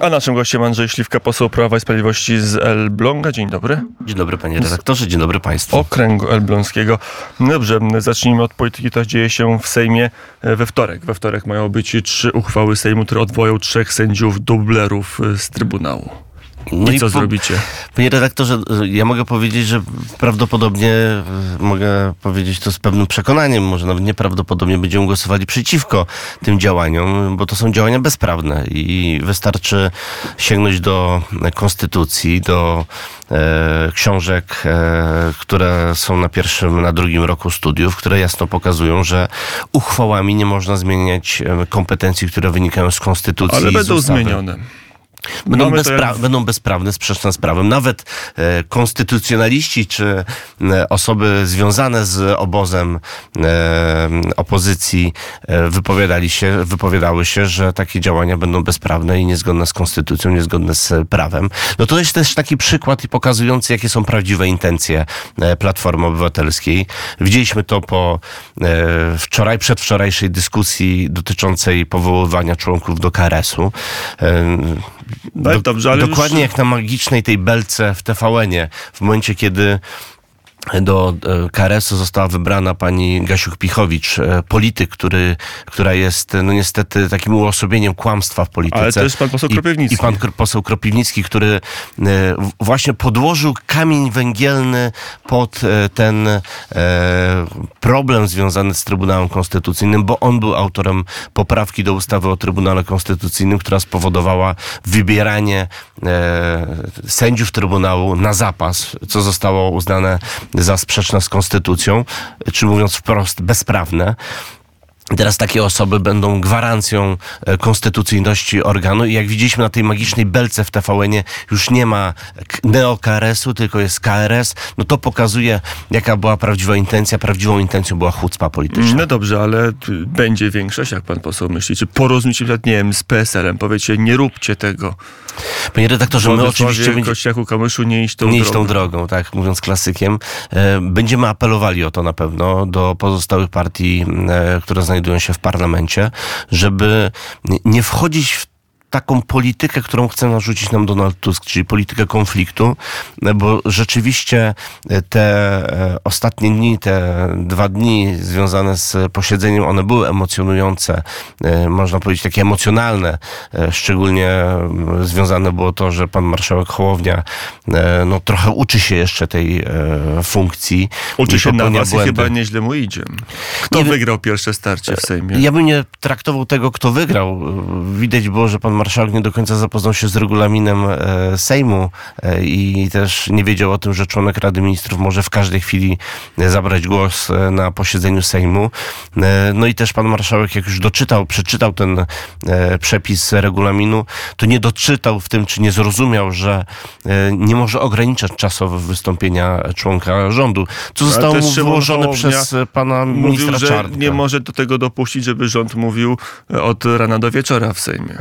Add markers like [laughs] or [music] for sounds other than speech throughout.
A naszym gościem Andrzej Śliwka, poseł Prawa i Sprawiedliwości z Elbląga. Dzień dobry. Dzień dobry panie redaktorze, dzień dobry państwu. Okręgu Elbląskiego. No Dobrze, zacznijmy od polityki, która dzieje się w Sejmie e, we wtorek. We wtorek mają być trzy uchwały Sejmu, które odwołają trzech sędziów dublerów e, z Trybunału. No I co po- zrobicie? Panie redaktorze, ja mogę powiedzieć, że prawdopodobnie, e, mogę powiedzieć to z pewnym przekonaniem, może nawet nieprawdopodobnie będziemy głosowali przeciwko tym działaniom, bo to są działania bezprawne i wystarczy sięgnąć do konstytucji, do e, książek, e, które są na pierwszym, na drugim roku studiów, które jasno pokazują, że uchwałami nie można zmieniać e, kompetencji, które wynikają z konstytucji Ale będą zmienione. Będą, bezpra- będą bezprawne, sprzeczne z prawem. Nawet e, konstytucjonaliści czy e, osoby związane z obozem e, opozycji e, wypowiadali się, wypowiadały się, że takie działania będą bezprawne i niezgodne z konstytucją, niezgodne z prawem. No to jest też taki przykład i pokazujący, jakie są prawdziwe intencje e, Platformy Obywatelskiej. Widzieliśmy to po e, wczoraj, przedwczorajszej dyskusji dotyczącej powoływania członków do KRS-u. No i dobrze, ale Dokładnie już... jak na magicznej tej belce w TVN-ie, w momencie, kiedy do e, KRS-u została wybrana pani Gasiuk-Pichowicz, e, polityk, który, która jest no niestety takim uosobieniem kłamstwa w polityce. Ale też pan poseł I- Kropiwnicki. I, pan kr- poseł Kropiwnicki, który e, właśnie podłożył kamień węgielny pod ten problem związany z Trybunałem Konstytucyjnym, bo on był autorem poprawki do ustawy o Trybunale Konstytucyjnym, która spowodowała wybieranie sędziów Trybunału na zapas, co zostało uznane za sprzeczne z Konstytucją, czy mówiąc wprost bezprawne. Teraz takie osoby będą gwarancją e, konstytucyjności organu i jak widzieliśmy na tej magicznej belce w TVN-ie już nie ma neo-KRS-u, tylko jest KRS, no to pokazuje jaka była prawdziwa intencja. Prawdziwą intencją była chucpa polityczna. No dobrze, ale będzie większość, jak pan poseł myśli? Czy porozumiecie się, nie wiem, z PSL-em? Powiecie, nie róbcie tego. Panie redaktorze, my oczywiście będzie, Kościachu Kamyszu nie iść tą nie iść drogą. tą drogą, tak mówiąc klasykiem. E, Będziemy apelowali o to na pewno do pozostałych partii, e, które znajdują się w parlamencie, żeby nie wchodzić w taką politykę, którą chce narzucić nam Donald Tusk, czyli politykę konfliktu, bo rzeczywiście e, te e, ostatnie dni, te dwa dni związane z posiedzeniem, one były emocjonujące, e, można powiedzieć takie emocjonalne, szczególnie mm, związane było to, że pan marszałek Hołownia no, trochę uczy się jeszcze tej funkcji. Uczy i się na was i błędy. chyba nieźle mu idzie. Kto Nie wygrał pierwsze starcie w Sejmie? Ja bym nie traktował tego, kto wygrał. Widać było, że pan marszałek nie do końca zapoznał się z regulaminem e, Sejmu e, i też nie wiedział o tym, że członek Rady Ministrów może w każdej chwili e, zabrać głos na posiedzeniu Sejmu. No i też pan marszałek, jak już doczytał, przeczytał ten przepis regulaminu, to nie doczytał w tym, czy nie zrozumiał, że nie może ograniczać czasowo wystąpienia członka rządu, co zostało mu wyłożone przez pana Mówił, ministra że Czarnka. nie może do tego dopuścić, żeby rząd mówił od rana do wieczora w Sejmie.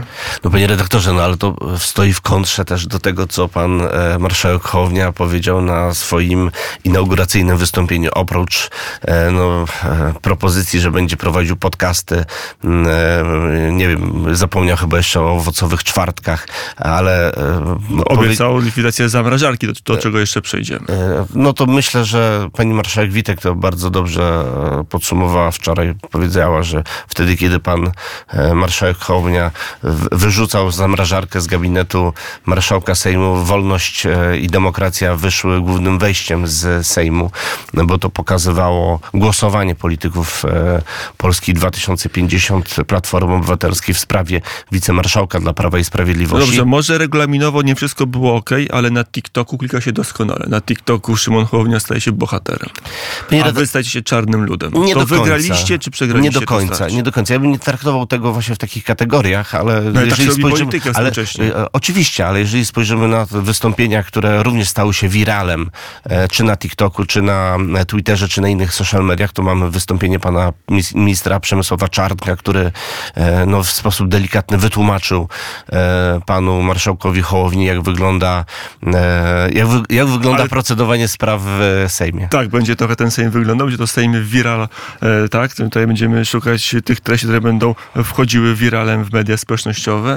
No panie redaktorze, no ale to stoi w kontrze też do tego, co pan e, marszałek Hołownia powiedział na swoim inauguracyjnym wystąpieniu. Oprócz e, no, e, propozycji, że będzie prowadził podcasty, m, e, nie wiem, zapomniał chyba jeszcze o owocowych czwartkach, ale e, no, powie- Obiecał likwidację zamrażarki, do, do czego jeszcze przejdziemy. E, No to myślę, że pani marszałek Witek to bardzo dobrze e, podsumowała wczoraj. Powiedziała, że wtedy, kiedy pan e, marszałek Hołownia w- wyrzucał zamrażarkę z gabinetu marszałka Sejmu, wolność e, i demokracja wyszły głównym wejściem z Sejmu, no bo to pokazywało głosowanie polityków e, Polski 2050 Platformy Obywatelskiej w sprawie wicemarszałka dla Prawa i No Sprawiedliwości. dobrze, może regulaminowo nie wszystko było ok, ale na TikToku klika się doskonale. Na TikToku Szymon Hołownia staje się bohaterem. Panie A wy stajecie się czarnym ludem. Nie to do końca. wygraliście, czy przegraliście? Nie do końca, nie do końca. Ja bym nie traktował tego właśnie w takich kategoriach, ale tak jeżeli się robi spojrzymy... ale, e, Oczywiście, ale jeżeli spojrzymy na wystąpienia, które również stały się wiralem, e, czy na TikToku, czy na e, Twitterze, czy na innych social mediach, to mamy wystąpienie pana ministra Przemysława Czarnka, który no, w sposób delikatny wytłumaczył panu marszałkowi Hołowni, jak wygląda, jak, wy, jak wygląda Ale- procedowanie spraw w Sejmie. Tak, będzie trochę ten Sejm wyglądał, będzie to Sejm viral, tak? Tutaj będziemy szukać tych treści, które będą wchodziły wiralem w media społecznościowe.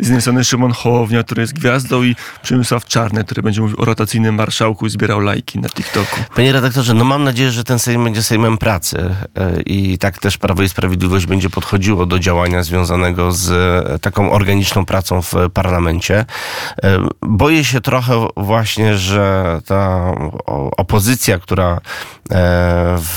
z jednej strony Szymon Hołownia, który jest gwiazdą i Przemysław Czarny, który będzie mówił o rotacyjnym marszałku i zbierał lajki na TikToku. Panie redaktorze, no mam nadzieję, że ten Sejm będzie Sejmem pracy e, i tak też Prawo i Sprawiedliwość będzie podchodziło do działania związanego z e, taką organiczną pracą w parlamencie. E, Boję się trochę właśnie, że ta opozycja, która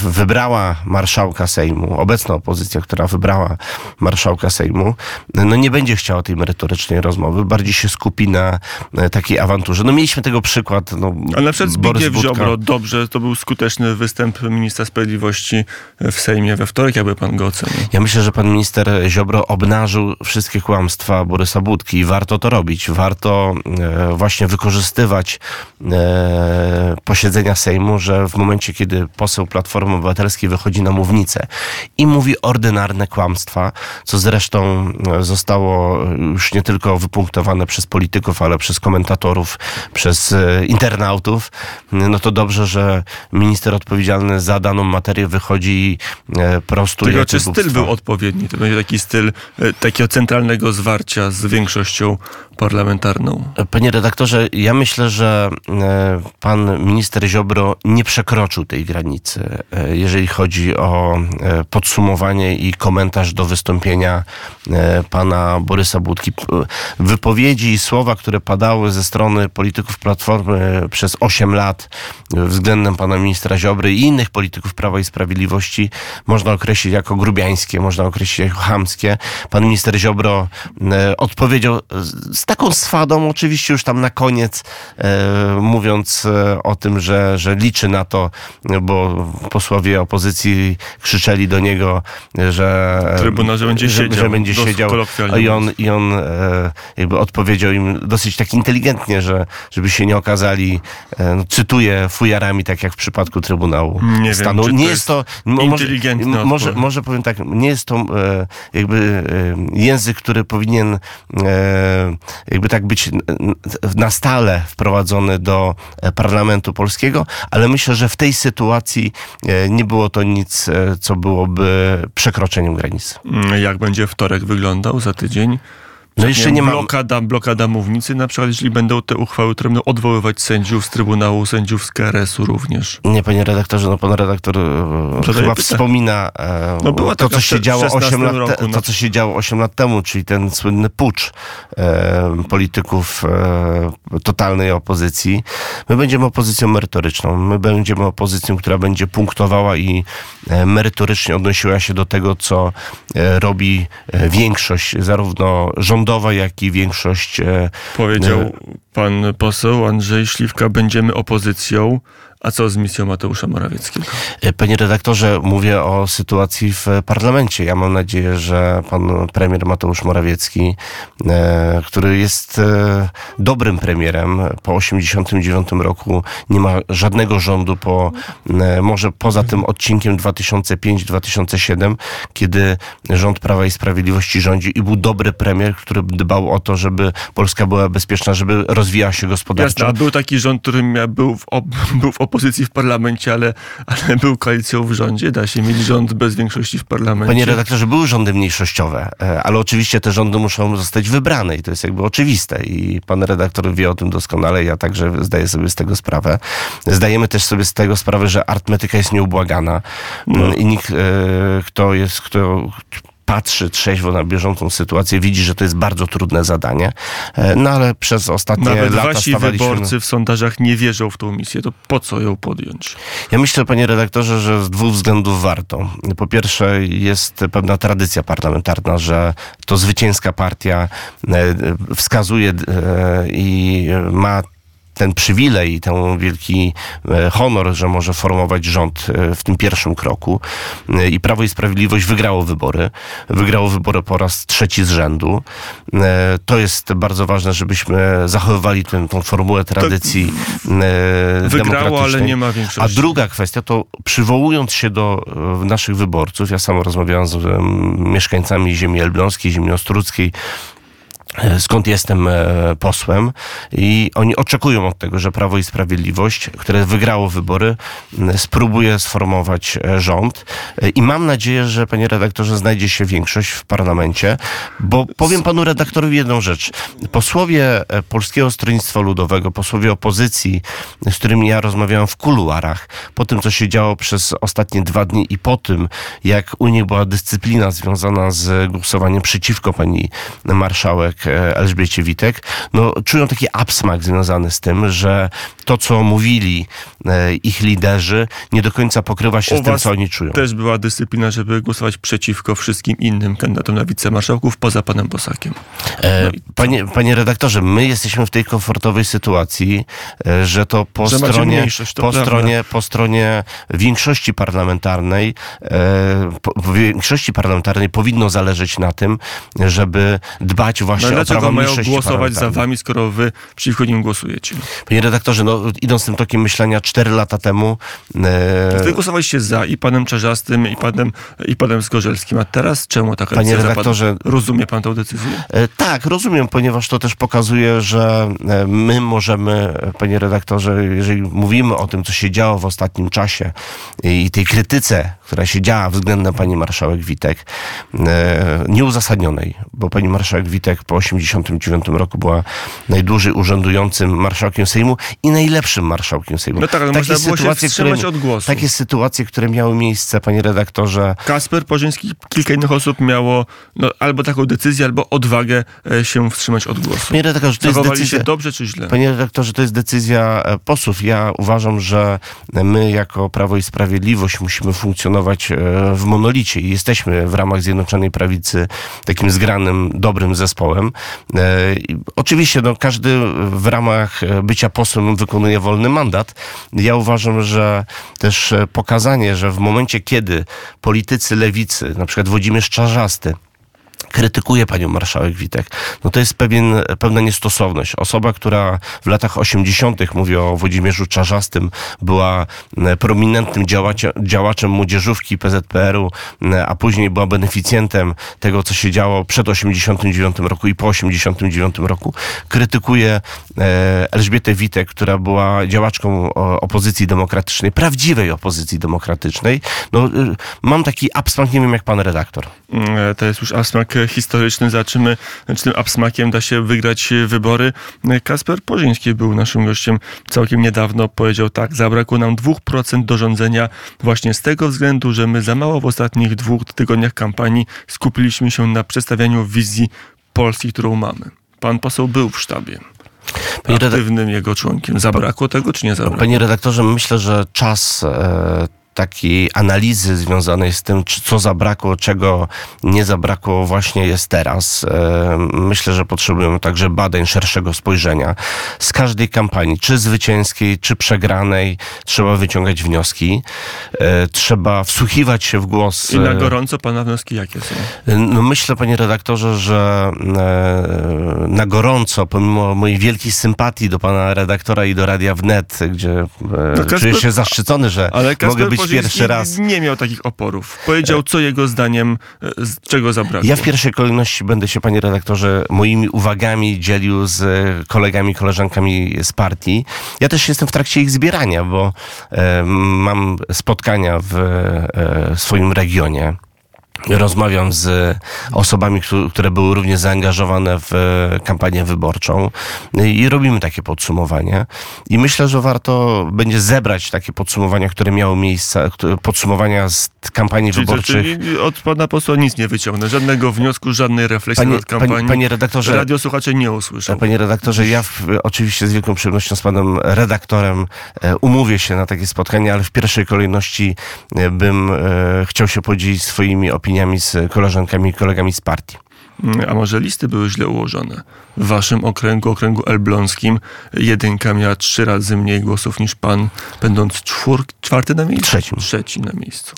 wybrała marszałka Sejmu, obecna opozycja, która wybrała marszałka Sejmu, no nie będzie chciała tej merytorycznej rozmowy, bardziej się skupi na e, takiej awanturze. No mieliśmy tego przykład. No, Ale na przykład Zbigniew. Ziobro, dobrze, to był skuteczny występ ministra sprawiedliwości w Sejmie we wtorek, jakby pan go ocenił. Ja myślę, że pan minister Ziobro obnażył wszystkie kłamstwa Borysa Budki i warto to robić. Warto e, właśnie wykorzystywać e, posiedzenia Sejmu, że w momencie, kiedy poseł Platformy Obywatelskiej wychodzi na mównicę i mówi ordynarne kłamstwa, co zresztą e, zostało już nie tylko wypunktowane przez polityków, ale przez komentatorów, przez e, internautów, no to dobrze, że minister odpowiedzialny za daną materię wychodzi e, prostuje Tylko czy styl był odpowiedni? To będzie taki styl e, takiego centralnego zwarcia z większością parlamentarną. Panie redaktorze, ja myślę, że e, pan minister Ziobro nie przekroczył tej granicy, e, jeżeli chodzi o e, podsumowanie i komentarz do wystąpienia pana Borysa Budki. Wypowiedzi i słowa, które padały ze strony polityków Platformy przez 8 lat względem pana ministra Ziobry i innych polityków Prawa i Sprawiedliwości można określić jako grubiańskie, można określić jako chamskie. Pan minister Ziobro odpowiedział z taką swadą, oczywiście już tam na koniec, e, mówiąc e, o tym, że, że liczy na to, bo posłowie opozycji krzyczeli do niego, że Trybunał, że będzie że, siedział, że będzie siedział. i on, i on e, jakby odpowiedział im dosyć tak inteligentnie, że żeby się nie okazali, e, no, cytuję, fujarami, tak jak w przypadku Trybunału Nie wiem, Stanu. czy to nie jest jest to... mo- może- może, może powiem tak, nie jest to e, jakby e, język, który powinien e, jakby tak być na stale wprowadzony do e, parlamentu polskiego, ale myślę, że w tej sytuacji e, nie było to nic, e, co byłoby przekroczeniem granicy. Mm, Jak będzie wtorek wyglądał za tydzień? No jeszcze nie mam... blokada, blokada mównicy, na przykład jeśli będą te uchwały, które będą odwoływać sędziów z Trybunału, sędziów z KRS-u również. Nie, panie redaktorze, no pan redaktor e, chyba pytanie. wspomina e, No była to, co się działo 8 16 lat, roku, no. to, co się działo 8 lat temu, czyli ten słynny pucz e, polityków e, totalnej opozycji. My będziemy opozycją merytoryczną. My będziemy opozycją, która będzie punktowała i e, merytorycznie odnosiła się do tego, co e, robi większość, zarówno rządowa, jak i większość e, Powiedział pan poseł Andrzej Śliwka, będziemy opozycją. A co z misją Mateusza Morawieckiego? E, Panie redaktorze, mówię o sytuacji w parlamencie. Ja mam nadzieję, że pan premier Mateusz Morawiecki, e, który jest e, dobrym premierem, po 89 roku nie ma żadnego rządu, po, może poza tym odcinkiem 2005-2007, kiedy rząd Prawa i Sprawiedliwości rządzi i był dobry premier, który dbał o to, żeby Polska była bezpieczna, żeby rozwijała się gospodarczo. Jasne, a był taki rząd, który mia- był w, op- [laughs] był w opozycji w parlamencie, ale, ale był koalicją w rządzie. Da się mieć rząd bez większości w parlamencie. Panie redaktorze, były rządy mniejszościowe, e, ale oczywiście te rządy muszą zostać wybrane i to jest jakby oczywiste i pan redaktor wie o tym doskonale, ja także zdaję sobie z tego sprawę. Zdajemy też sobie z tego sprawę, że arytmetyka jest nieubłagana Mm, i nikt, e, kto jest, kto patrzy trzeźwo na bieżącą sytuację, widzi, że to jest bardzo trudne zadanie, E, no ale przez ostatnie Nawet lata wasi stawaliśmy... wyborcy w sondażach nie wierzą w tą misję. To po co ją podjąć? Ja myślę, panie redaktorze, że z dwóch względów warto. Po pierwsze, jest pewna tradycja parlamentarna, że to zwycięska partia e, wskazuje e, i ma ten przywilej i ten wielki e, honor, że może formować rząd e, w tym pierwszym kroku. E, I Prawo i Sprawiedliwość wygrało wybory. Wygrało wybory po raz trzeci z rzędu. To jest bardzo ważne, żebyśmy zachowywali tę, tą formułę tradycji e, Wygrało, ale nie ma A większości. druga kwestia to przywołując się do naszych wyborców, ja sam rozmawiałem z mieszkańcami ziemi elbląskiej, ziemi ostruckiej, skąd jestem e, posłem i oni oczekują od tego, że Prawo i Sprawiedliwość, które wygrało wybory, spróbuje sformować e, rząd E, i mam nadzieję, że panie redaktorze znajdzie się większość w parlamencie, bo powiem panu redaktorowi jedną rzecz. Posłowie e, Polskiego Stronnictwa Ludowego, posłowie opozycji, z którymi ja rozmawiałem w kuluarach, po tym, co się działo przez ostatnie dwa dni i po tym, jak u nich była dyscyplina związana z głosowaniem przeciwko pani marszałek e, Elżbiecie Witek, no, czują taki absmak związany z tym, że to, co mówili e, ich liderzy, nie do końca pokrywa się U z tym, co oni czują. Też była dyscyplina, żeby głosować przeciwko wszystkim innym kandydatom na wicemarszałków poza panem Bosakiem. E, No panie, panie redaktorze, my jesteśmy w tej komfortowej sytuacji, e, że to po Że stronie, to po prawda. stronie, po stronie większości parlamentarnej, e, po, większości parlamentarnej powinno zależeć na tym, żeby dbać właśnie dlaczego mają głosować za wami, skoro wy przeciwko nim głosujecie? Panie redaktorze, no, idąc tym tokiem myślenia 4 lata temu, e, Wy głosowaliście za i panem Czarzastym, i panem, i panem Zgorzelskim, a teraz czemu taka Panie redaktorze-? Rozumie pan tę decyzję? E, Tak, rozumiem, ponieważ to też pokazuje, że e, my możemy, panie redaktorze, jeżeli mówimy o tym, co się działo w ostatnim czasie i tej krytyce, która się działa względem pani marszałek Witek, e, nieuzasadnionej, bo pani marszałek Witek po 89 roku była najdłużej urzędującym marszałkiem Sejmu i najlepszym marszałkiem Sejmu. No tak, ale można było się wstrzymać od głosu. Takie sytuacje, które miały miejsce, panie redaktorze, Kasper Porzyński i kilka innych osób miało no, albo taką decyzję, albo odwagę e, się wstrzymać od głosu. Panie redaktorze, to jest decyzja... się dobrze czy źle? Panie redaktorze, to jest decyzja e, posłów. Ja uważam, że my jako Prawo i Sprawiedliwość musimy funkcjonować e, w monolicie i jesteśmy w ramach Zjednoczonej Prawicy takim zgranym, dobrym zespołem. E, Oczywiście no, każdy w ramach e, bycia posłem wykonuje wolny mandat. Ja uważam, że też e, pokazanie, że w momencie, kiedy politycy lewicy, na przykład Włodzimierz Czarzasty, krytykuje panią marszałek Witek, no to jest pewien, pewna niestosowność. Osoba, która w latach 80. mówi o Włodzimierzu Czarzastym, była e, prominentnym działacie, działaczem młodzieżówki PZPR-u, e, a później była beneficjentem tego, co się działo przed 89 roku i po 89 roku, krytykuje e, Elżbietę Witek, która była działaczką opozycji demokratycznej, prawdziwej opozycji demokratycznej. No, e, mam taki absmak, nie wiem jak pan redaktor. E, To jest już absmak historyczny. Zobaczymy, czy tym absmakiem da się wygrać wybory. Kasper Porzyński był naszym gościem całkiem niedawno. Powiedział tak, zabrakło nam 2% do rządzenia właśnie z tego względu, że my za mało w ostatnich dwóch tygodniach kampanii skupiliśmy się na przedstawianiu wizji Polski, którą mamy. Pan poseł był w sztabie. Panie Aktywnym jego członkiem. Zabrakło tego, czy nie zabrakło? Panie redaktorze, myślę, że czas e, takiej analizy związanej z tym, co zabrakło, czego nie zabrakło, właśnie jest teraz. E, myślę, że potrzebujemy także badań szerszego spojrzenia. Z każdej kampanii, czy zwycięskiej, czy przegranej, trzeba wyciągać wnioski. E, trzeba wsłuchiwać się w głos. I na e, gorąco pana wnioski jakie są? no myślę, panie redaktorze, że na gorąco, pomimo mojej wielkiej sympatii do pana redaktora i do Radia Wnet, gdzie No, Kasper- czuję się zaszczycony, że mogę być pierwszy raz. nie miał takich oporów. Powiedział, co jego zdaniem, e, z czego zabrakło. Ja w pierwszej kolejności będę się, panie redaktorze, moimi uwagami dzielił z kolegami, koleżankami z partii. Ja też jestem w trakcie ich zbierania, bo e, mam spotkania w e, swoim regionie. Rozmawiam z osobami, któ- które były również zaangażowane w e, kampanię wyborczą i robimy takie podsumowanie. I myślę, że warto będzie zebrać takie podsumowania, które miały miejsce, podsumowania z kampanii Czyli, wyborczych. czyli od pana posła nic nie wyciągnę. Żadnego wniosku, żadnej refleksji Panie, nad kampanią. panie, panie redaktorze, Radio słuchacze nie usłyszą. Panie redaktorze, ja w, oczywiście z wielką przyjemnością z panem redaktorem e, umówię się na takie spotkanie, ale w pierwszej kolejności e, bym chciał się podzielić swoimi opiniami z koleżankami i kolegami z partii. Mm, A może listy były źle ułożone? W waszym okręgu, okręgu elbląskim, jedynka miała trzy razy mniej głosów niż pan, będąc czwór, czwarty na miejscu? Trzecim. Trzecim na miejscu.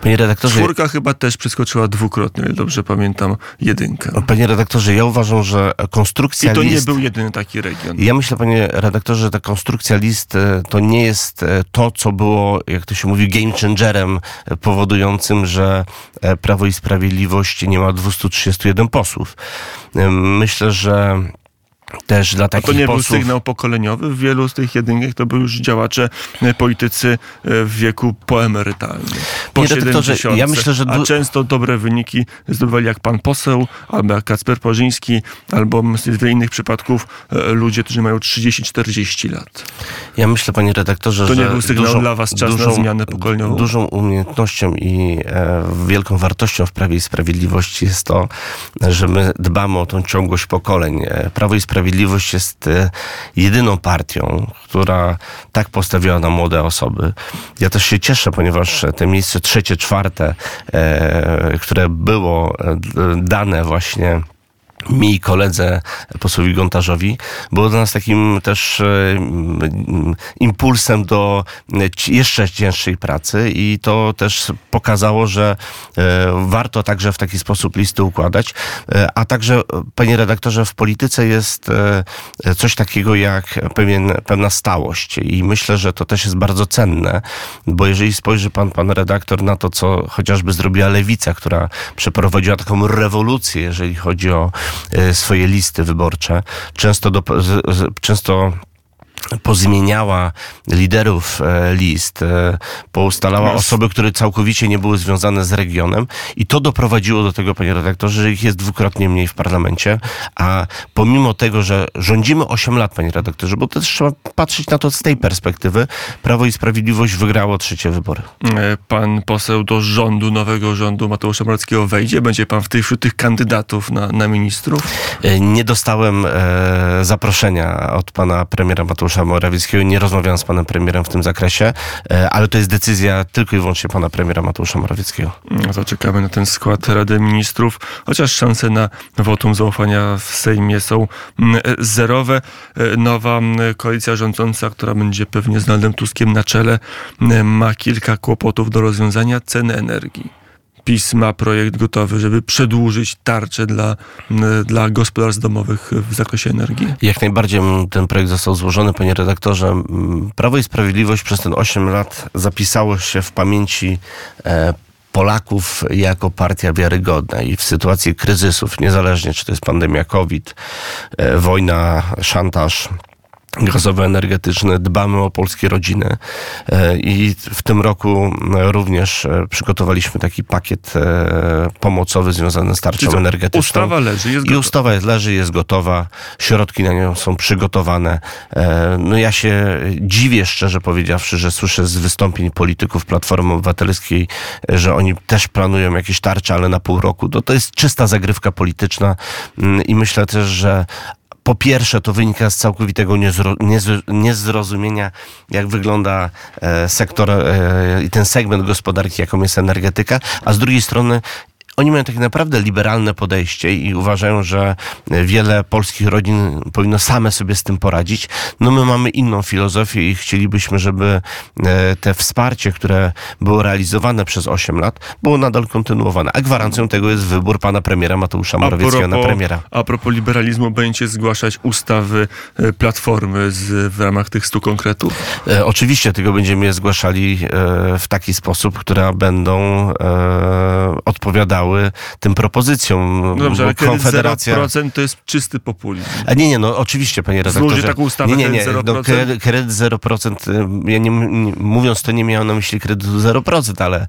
Panie redaktorze, Czwórka chyba też przeskoczyła dwukrotnie, ile dobrze pamiętam, jedynkę. panie redaktorze, ja uważam, że konstrukcja I to nie list... był jedyny taki region. Ja myślę, panie redaktorze, że ta konstrukcja list e, to nie jest e, to, co było, jak to się mówi, game changerem e, powodującym, że Prawo i Sprawiedliwość nie ma 231 posłów. Myślę, że też dla takich A to nie posłów... był sygnał pokoleniowy? W wielu z tych jedynkach to były już działacze, e, politycy e, w wieku poemerytalnym. Po Nie, redaktorze, 70. ja myślę, że A często dobre wyniki zdobywali jak pan poseł, albo jak Kacper Porzyński, albo z innych przypadków e, ludzie, którzy mają 30-40 lat. Ja myślę, panie redaktorze, To nie że był sygnał dużą, dla was czas na zmianę pokoleniową? Dużą umiejętnością i e, wielką wartością w Prawie i Sprawiedliwości jest to, że my dbamy o tą ciągłość pokoleń. Prawo i Sprawiedliwość jest e, jedyną partią, która tak postawiła na młode osoby. Ja też się cieszę, ponieważ te miejsce trzecie, czwarte, e, które było e, dane właśnie mi koledze posłowi Gontarzowi, było dla nas takim też e, mm, impulsem do e, jeszcze cięższej pracy i to też pokazało, że e, warto także w taki sposób listy układać, a także, panie redaktorze, w polityce jest coś takiego jak pewien, pewna stałość i myślę, że to też jest bardzo cenne, bo jeżeli spojrzy pan, pan redaktor na to, co chociażby zrobiła Lewica, która przeprowadziła taką rewolucję, jeżeli chodzi o swoje listy wyborcze, często, do, często pozmieniała liderów e, list, e, poustalała Yes. osoby, które całkowicie nie były związane z regionem i to doprowadziło do tego, panie redaktorze, że ich jest dwukrotnie mniej w parlamencie, a pomimo tego, że rządzimy 8 lat, panie redaktorze, bo też trzeba patrzeć na to z tej perspektywy, Prawo i Sprawiedliwość wygrało trzecie wybory. E, Pan poseł do rządu, nowego rządu Mateusza Morawieckiego wejdzie? Będzie pan w tych, wśród tych kandydatów na, na ministrów? Nie dostałem e, zaproszenia od pana premiera Mateusza Morawieckiego, nie rozmawiałem z panem premierem w tym zakresie, e, ale to jest decyzja tylko i wyłącznie pana premiera Mateusza Morawieckiego. No to czekamy na ten skład Rady Ministrów, chociaż szanse na wotum zaufania w Sejmie są mm, zerowe. E, Nowa mm, koalicja rządząca, która będzie pewnie z Donaldem Tuskiem na czele, mm, ma kilka kłopotów do rozwiązania ceny energii. PiS ma projekt gotowy, żeby przedłużyć tarczę dla, dla gospodarstw domowych w zakresie energii. Jak najbardziej ten projekt został złożony, panie redaktorze. Prawo i Sprawiedliwość przez ten 8 lat zapisało się w pamięci e, Polaków jako partia wiarygodna i w sytuacji kryzysów, niezależnie czy to jest pandemia COVID, e, wojna, szantaż, gazowo-energetyczny, dbamy o polskie rodziny E, i w tym roku e, również e, przygotowaliśmy taki pakiet pomocowy związany z tarczą co, energetyczną. Ustawa leży, jest I gotowa. ustawa jest, leży, jest gotowa, środki na nią są przygotowane. No ja się dziwię, szczerze powiedziawszy, że słyszę z wystąpień polityków Platformy Obywatelskiej, że oni też planują jakieś tarcze, ale na pół roku. To, to jest czysta zagrywka polityczna Mm, i myślę też, że po pierwsze, to wynika z całkowitego niezro, niezro, niezrozumienia, jak wygląda e, sektor e, i ten segment gospodarki, jaką jest energetyka, a z drugiej strony oni mają takie naprawdę liberalne podejście i uważają, że wiele polskich rodzin powinno same sobie z tym poradzić. No my mamy inną filozofię i chcielibyśmy, żeby e, te wsparcie, które było realizowane przez 8 lat, było nadal kontynuowane. A gwarancją tego jest wybór pana premiera Mateusza Morawieckiego na premiera. a propos liberalizmu, będziecie zgłaszać ustawy e, Platformy z, w ramach tych stu konkretów? E, oczywiście tylko będziemy je zgłaszali e, w taki sposób, które będą e, odpowiadały tym propozycjom. No dobrze, ale kredyt Konfederacja... 0% to jest czysty populizm. A nie, nie, no oczywiście, panie redaktorze. Złoży taką ustawę, nie, nie, nie, kredyt no, 0%? kredyt, kredyt 0%, y, ja nie, nie, mówiąc to nie miałem na myśli kredytu 0%, ale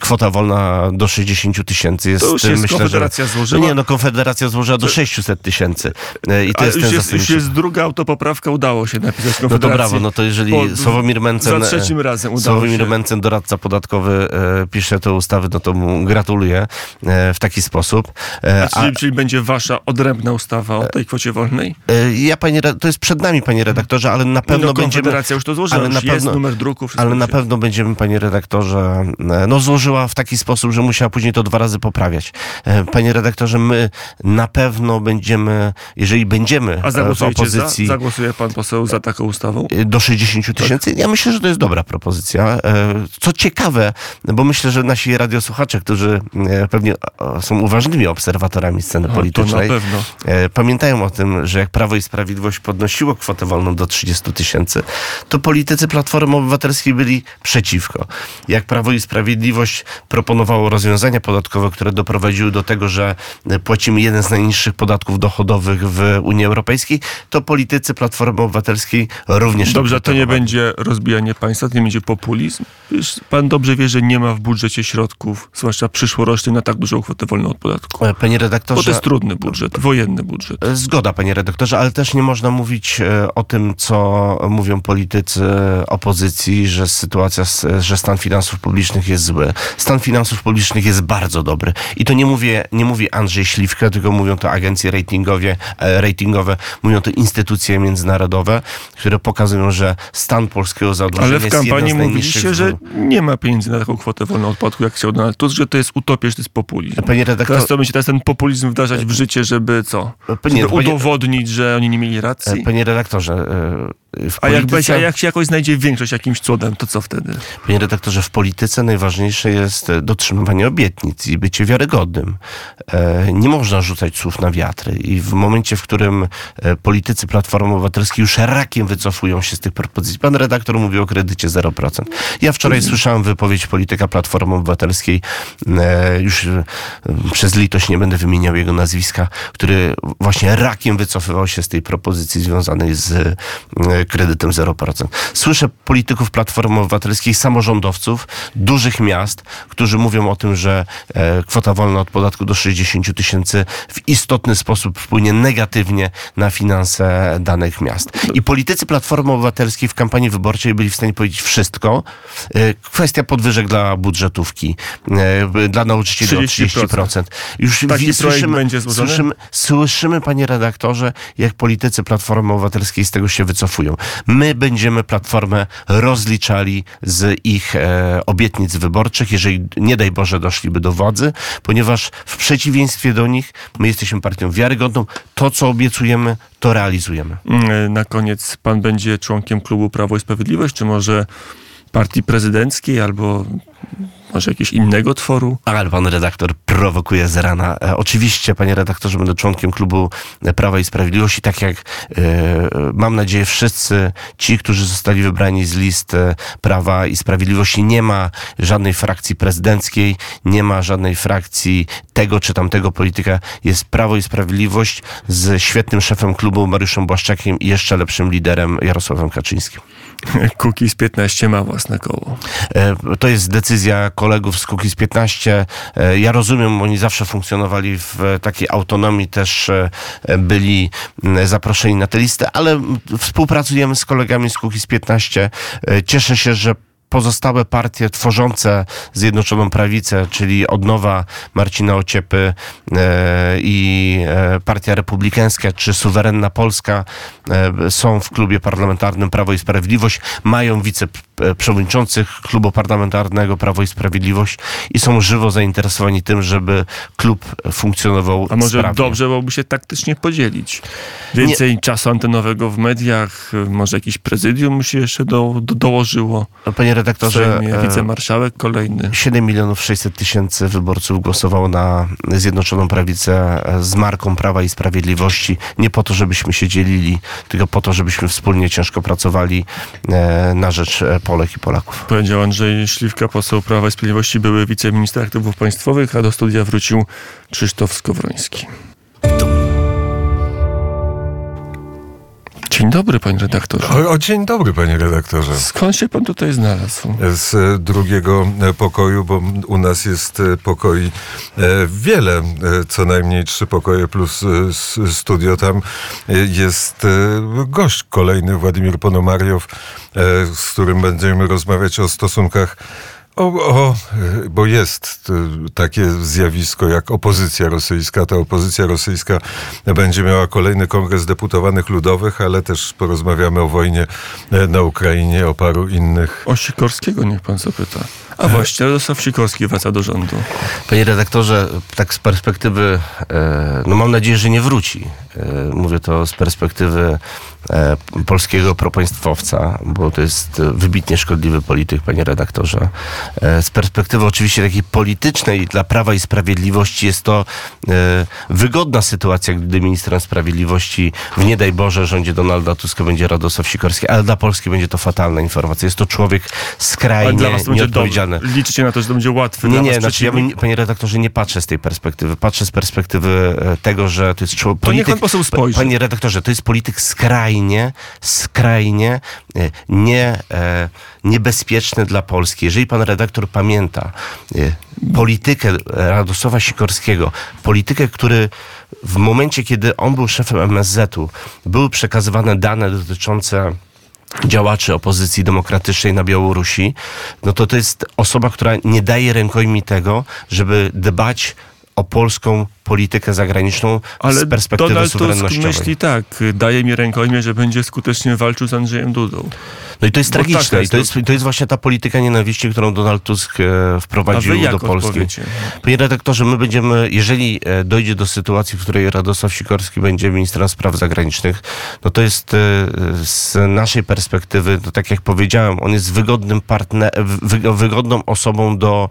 kwota wolna do 60 tysięcy jest, To już y, jest myślę, Konfederacja że... złożyła. No nie, no Konfederacja złożyła do 600 tysięcy y, i to jest już ten jest, już jest druga autopoprawka, udało się napisać No to Konfederacji. brawo, no to jeżeli Po- Sławomir Mencen... Za trzecim razem udało Sławomir się. Mencen, doradca podatkowy, pisze tę ustawę, no to mu gratuluję w taki sposób. E, A, czyli, czyli będzie wasza odrębna ustawa o tej kwocie wolnej? e, ja, panie, to jest przed nami, panie redaktorze, ale na pewno no, będziemy... Już to złożyła, ale na jest pewno- numer druku. Ale na już pewno będziemy, panie redaktorze, e, no złożyła w taki sposób, że musiała później to dwa razy poprawiać. E, Panie redaktorze, my na pewno będziemy, jeżeli będziemy A e, w zagłosujecie za? opozycji Zagłosuje pan poseł za taką ustawą? e, do 60 tysięcy, ja myślę, że to jest dobra propozycja. E, Co ciekawe, bo myślę, że nasi radiosłuchacze, którzy e, pewnie pewnie o, są uważnymi obserwatorami sceny A, politycznej. To na pewno. E, pamiętają o tym, że jak Prawo i Sprawiedliwość podnosiło kwotę wolną do 30 tysięcy, to politycy Platformy Obywatelskiej byli przeciwko. Jak Prawo i Sprawiedliwość proponowało rozwiązania podatkowe, które doprowadziły do tego, że e, płacimy jeden z najniższych podatków dochodowych w Unii Europejskiej, to politycy Platformy Obywatelskiej również Dobrze, to nie będzie rozbijanie państwa, to nie będzie populizm. Pan dobrze wie, że nie ma w budżecie środków, zwłaszcza przyszłorocznych, na tak dużą kwotę wolną od podatku. E, Panie Bo to redaktorze, jest trudny budżet, wojenny budżet. E, Zgoda, panie redaktorze, ale też nie można mówić e, o tym, co mówią politycy opozycji, że sytuacja, że stan finansów publicznych jest zły. Stan finansów publicznych jest bardzo dobry. I to nie mówię, nie mówi Andrzej Śliwka, tylko mówią to agencje ratingowe, ratingowe mówią to instytucje międzynarodowe, które pokazują, że stan polskiego zadłużenia Ale w jest kampanii mówiliście, że nie ma pieniędzy na taką kwotę wolną od podatku, jak chciał Donald Tusk, że to jest utopia, że to jest populizm. Panie redaktor, Teraz to będzie teraz ten populizm wdrażać w życie, żeby co? nie, Żeby panie- udowodnić, że oni nie mieli e, racji? panie redaktorze, e, w A jak, polityce- a jak się jakoś znajdzie większość jakimś cudem, to co wtedy? Panie redaktorze, w polityce najważniejsze jest e, dotrzymywanie obietnic i bycie wiarygodnym. E, Nie można rzucać słów na wiatry i w momencie, w którym e, politycy Platformy Obywatelskiej już rakiem wycofują się z tych propozycji. Pan redaktor mówi o kredycie 0%. Ja wczoraj słyszałem wypowiedź polityka Platformy Obywatelskiej, e, już e, przez litość nie będę wymieniał jego nazwiska, który właśnie rakiem wycofywał się z tej propozycji związanej z e, kredytem 0%. Słyszę polityków Platformy Obywatelskiej, samorządowców dużych miast, którzy mówią o tym, że e, kwota wolna od podatku do 60 tysięcy w istotny sposób wpłynie negatywnie na finanse danych miast. I politycy Platformy Obywatelskiej w kampanii wyborczej byli w stanie powiedzieć wszystko. Kwestia podwyżek dla budżetówki, dla nauczycieli 30%. 30%. Już Taki projekt będzie złożony? Słyszymy, słyszymy, panie redaktorze, jak politycy Platformy Obywatelskiej z tego się wycofują. My będziemy Platformę rozliczali z ich e, obietnic wyborczych, jeżeli nie daj Boże doszliby do władzy, ponieważ w przeciwieństwie do nich my jesteśmy partią wiarygodną. To, co obiecujemy, to realizujemy. Mm, Na koniec pan będzie członkiem klubu Prawo i Sprawiedliwość, czy może partii prezydenckiej, albo może jakiegoś innego tworu? Ale pan redaktor prowokuje z rana. E, oczywiście, panie redaktorze, będę członkiem klubu Prawa i Sprawiedliwości, tak jak e, mam nadzieję wszyscy ci, którzy zostali wybrani z list e, Prawa i Sprawiedliwości. Nie ma żadnej frakcji prezydenckiej, nie ma żadnej frakcji tego czy tamtego polityka. Jest Prawo i Sprawiedliwość z świetnym szefem klubu Mariuszem Błaszczakiem i jeszcze lepszym liderem Jarosławem Kaczyńskim. [laughs] Kukiz 15 ma własne koło. E, To jest decyzja kolegów z Kukiz 15. E, Ja rozumiem, oni zawsze funkcjonowali w takiej autonomii, też e, byli zaproszeni na tę listę, ale współpracujemy z kolegami z Kukiz 15. E, Cieszę się, że pozostałe partie tworzące Zjednoczoną Prawicę, czyli Odnowa Marcina Ociepy i Partia Republikańska, czy Suwerenna Polska są w klubie parlamentarnym Prawo i Sprawiedliwość, mają wiceprzewodniczących klubu parlamentarnego Prawo i Sprawiedliwość i są żywo zainteresowani tym, żeby klub funkcjonował A może sprawnie. dobrze byłoby się taktycznie podzielić? Więcej czasu antenowego w mediach, może jakiś prezydium się jeszcze do, do, dołożyło. Panie redaktorze, Sejmie, e, wicemarszałek kolejny. 7 milionów 600 tysięcy wyborców głosowało na Zjednoczoną Prawicę e, z marką Prawa i Sprawiedliwości. Nie po to, żebyśmy się dzielili, tylko po to, żebyśmy wspólnie ciężko pracowali e, na rzecz e, Polek i Polaków. Powiedział Andrzej Śliwka, poseł Prawa i Sprawiedliwości, były wiceminister aktywów państwowych, a do studia wrócił Krzysztof Skowroński. Dzień dobry, panie redaktorze. O, o dzień dobry, panie redaktorze. Skąd się pan tutaj znalazł? Z e, drugiego e, pokoju, bo u nas jest e, pokoi wiele, co najmniej trzy pokoje plus studio. Tam jest gość kolejny, Władimir Ponomariow, z którym będziemy rozmawiać o stosunkach o, o, e, bo jest e, takie zjawisko jak opozycja rosyjska. Ta opozycja rosyjska będzie miała kolejny kongres deputowanych ludowych, ale też porozmawiamy o wojnie e, na Ukrainie, o paru innych. O Sikorskiego niech pan zapyta. A właściwie Radosław Sikorski wraca do rządu. Panie redaktorze, tak z perspektywy, e, no mam nadzieję, że nie wróci. E, Mówię to z perspektywy e, polskiego propoństwowca, bo to jest e, wybitnie szkodliwy polityk, panie redaktorze. E, z perspektywy oczywiście takiej politycznej dla Prawa i Sprawiedliwości jest to e, wygodna sytuacja, gdy ministrem sprawiedliwości w nie daj Boże rządzie Donalda Tuska będzie Radosław Sikorski, ale dla Polski będzie to fatalna informacja. Jest to człowiek Ale skrajnie dla was to nieodpowiedzialny. dobre. Liczycie na to, że to będzie łatwy Nie, nie, znaczy ja panie redaktorze, nie patrzę z tej perspektywy. Patrzę z perspektywy e, tego, że to jest człowiek. To niech pan poseł spojrzy. Panie redaktorze, to jest polityk skrajnie, skrajnie nie, e, niebezpieczny dla Polski. Jeżeli pan redaktor pamięta e, politykę Radosława Sikorskiego, politykę, który w momencie, kiedy on był szefem MSZ-u, były przekazywane dane dotyczące działaczy opozycji demokratycznej na Białorusi, no to to jest osoba, która nie daje rękojmi tego, żeby dbać o polską politykę zagraniczną Ale z perspektywy Donald Tusk suwerennościowej. myśli tak, daje mi rękojmie, że będzie skutecznie walczył z Andrzejem Dudą. No i to jest Bo tragiczne. taka I jest to jest, to jest właśnie ta polityka nienawiści, którą Donald Tusk e, wprowadził do Polski. odpowiecie? Panie redaktorze, my będziemy, jeżeli e, dojdzie do sytuacji, w której Radosław Sikorski będzie ministrem spraw zagranicznych, no to jest e, z naszej perspektywy, to tak jak powiedziałem, on jest wygodnym partner, wy, wygodną osobą do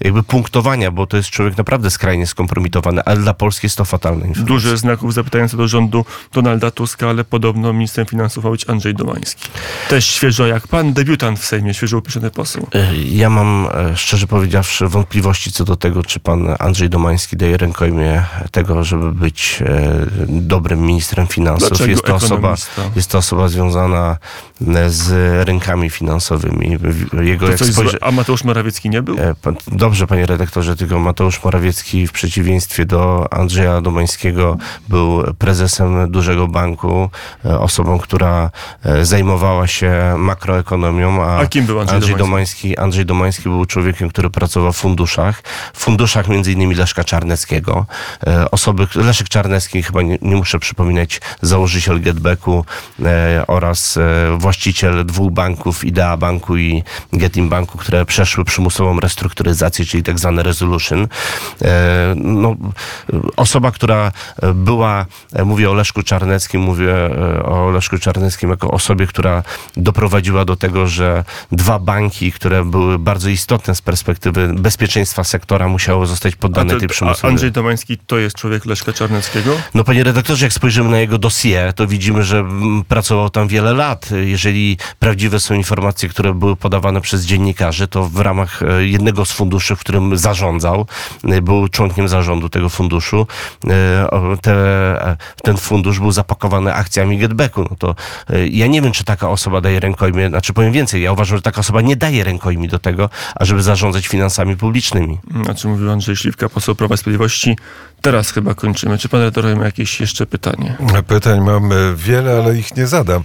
jakby punktowania, bo to jest człowiek naprawdę skrajnie skompromitowany, ale dla Polski jest to fatalne. Dużo znaków zapytania co do rządu Donalda Tuska, ale podobno ministrem finansów ma być Andrzej Domański. Też świeżo jak pan, debiutant w Sejmie, świeżo upieszony poseł. E, Ja mam, e, szczerze powiedziawszy, wątpliwości co do tego, czy pan Andrzej Domański daje rękojmie tego, żeby być e, dobrym ministrem finansów. Dlaczego Jest to, osoba, jest to osoba związana z rynkami finansowymi. Jego, To coś spojrzy... złe, a Mateusz Morawiecki nie był? Dobrze, panie redaktorze, tylko Mateusz Morawiecki w przeciwieństwie do Andrzeja Domańskiego był prezesem dużego banku, e, osobą, która e, zajmowała się makroekonomią, a, A kim był Andrzej Domański? Domański? Andrzej Domański był człowiekiem, który pracował w funduszach, w funduszach między innymi Leszka Czarneckiego. E, Osoby, Leszek Czarnecki, chyba nie, nie muszę przypominać, założyciel Getbacku oraz właściciel dwóch banków, Idea Banku i Getim Banku, które przeszły przymusową restrukturyzację, czyli tak zwany resolution. E, no, osoba, która była, e, mówię o Leszku Czarneckim, mówię e, o Leszku Czarneckim jako osobie, która doprowadziła do tego, że dwa banki, które były bardzo istotne z perspektywy bezpieczeństwa sektora, musiały zostać poddane to- tej przymusowej. Andrzej Domański to jest człowiek Leszka Czarneckiego? No panie redaktorze, jak spojrzymy na jego dossier, to widzimy, że mm, pracował tam wiele lat. Jeżeli prawdziwe są informacje, które były podawane przez dziennikarzy, to w ramach e, jednego z funduszy, w którym zarządzał, e, był członkiem zarządu tego funduszu, e, te, e, ten fundusz był zapakowany akcjami Getbacku. No to e, ja nie wiem, czy taka osoba daje rękojmie, znaczy powiem więcej, ja uważam, że taka osoba nie daje rękojmi do tego, ażeby zarządzać finansami publicznymi. O czym mówił Andrzej Śliwka, poseł Prawa i Sprawiedliwości. Teraz chyba kończymy. Czy pan redaktor ma jakieś jeszcze pytanie? Pytań mam wiele, ale ich nie zadam.